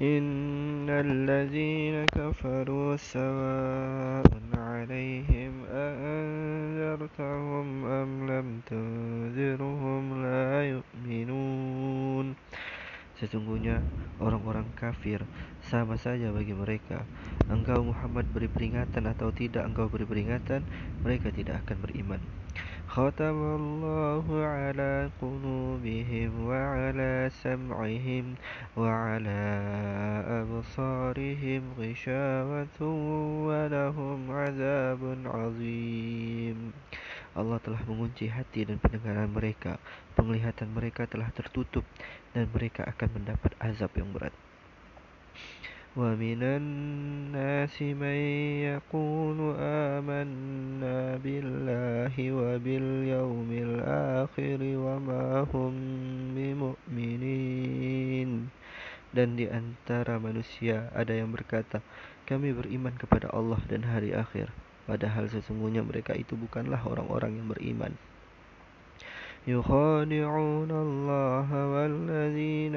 إن الذين كفروا سواء عليهم أأنذرتهم أم لم تنذرهم لا يؤمنون Sesungguhnya orang-orang kafir sama saja bagi mereka. Engkau Muhammad beri peringatan atau tidak engkau beri peringatan, mereka tidak akan beriman. ختم الله على قلوبهم وعلى سمعهم وعلى أبصارهم غشاوة ولهم عذاب عظيم Allah telah mengunci hati dan pendengaran mereka Penglihatan mereka telah tertutup Dan mereka akan mendapat azab yang berat ومن الناس من يقول آمنا بالله وباليوم الآخر dan di antara manusia ada yang berkata kami beriman kepada Allah dan hari akhir padahal sesungguhnya mereka itu bukanlah orang-orang yang beriman يخادعون الله والذين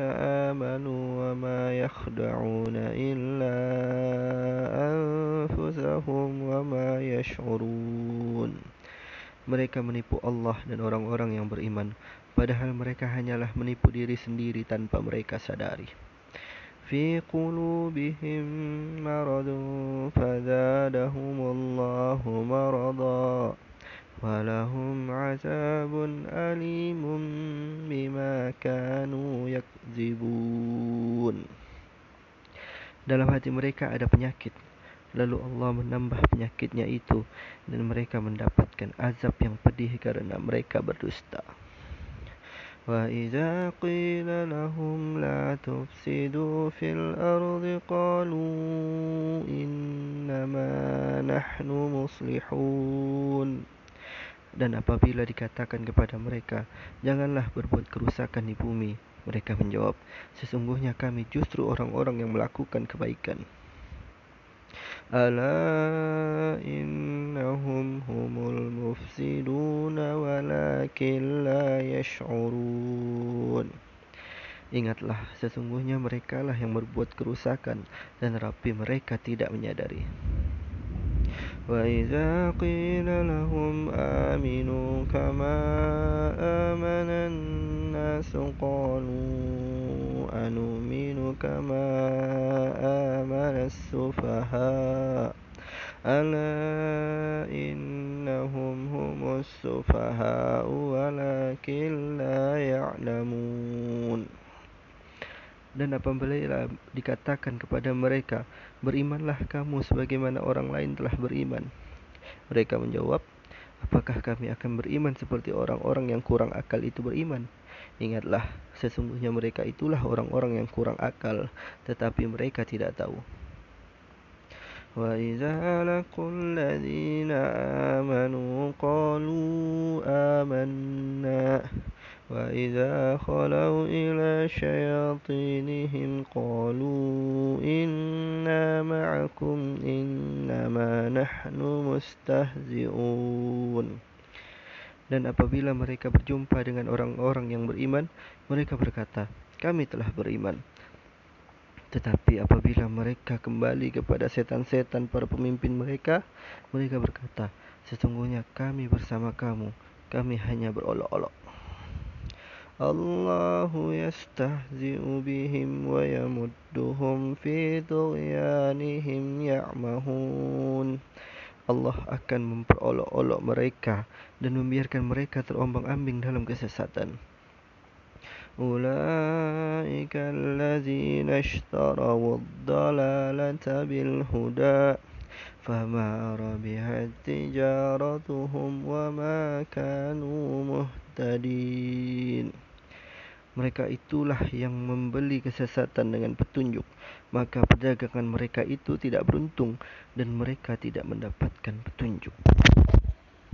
آمنوا وما يخدعون إلا أنفسهم وما يشعرون Mereka menipu Allah dan orang-orang yang beriman Padahal mereka hanyalah menipu diri sendiri tanpa mereka sadari في قلوبهم مرض فزادهم الله مرضا ولهم عذاب أليم بما كانوا يكذبون Dalam hati mereka ada penyakit Lalu Allah menambah penyakitnya itu Dan mereka mendapatkan azab yang pedih karena mereka berdusta وَإِذَا قِيلَ لَهُمْ لَا تُفْسِدُوا فِي الْأَرْضِ قَالُوا إِنَّمَا نَحْنُ مُصْلِحُونَ Dan apabila dikatakan kepada mereka, janganlah berbuat kerusakan di bumi, mereka menjawab, sesungguhnya kami justru orang-orang yang melakukan kebaikan. Ala innahum humul mufsidun walakin la yash'urun. Ingatlah, sesungguhnya merekalah yang berbuat kerusakan dan rapi mereka tidak menyadari. وإذا قيل لهم آمنوا كما آمن الناس قالوا أنؤمن كما آمن السفهاء ألا إنهم هم السفهاء ولكن لا يعلمون Dan apabila dikatakan kepada mereka, berimanlah kamu sebagaimana orang lain telah beriman. Mereka menjawab, apakah kami akan beriman seperti orang-orang yang kurang akal itu beriman? Ingatlah, sesungguhnya mereka itulah orang-orang yang kurang akal, tetapi mereka tidak tahu. وَإِذَا لَقُوا الَّذِينَ آمَنُوا قَالُوا آمَنَّا وإذا خلوا إلى شياطينهم قالوا إنا معكم إنما نحن مستهزئون Dan apabila mereka berjumpa dengan orang-orang yang beriman, mereka berkata, kami telah beriman. Tetapi apabila mereka kembali kepada setan-setan para pemimpin mereka, mereka berkata, "Sesungguhnya kami bersama kamu, kami hanya berolok-olok." Allahu yastahzi'u bihim wa yamudduhum fi tughyanihim ya'mahun. Allah akan memperolok-olok mereka dan membiarkan mereka terombang-ambing dalam kesesatan. Ulaika allazina ishtaraw ad-dalalata bil huda fama rabihat tijaratuhum wa ma kanu muhtadin. Mereka itulah yang membeli kesesatan dengan petunjuk Maka perdagangan mereka itu tidak beruntung Dan mereka tidak mendapatkan petunjuk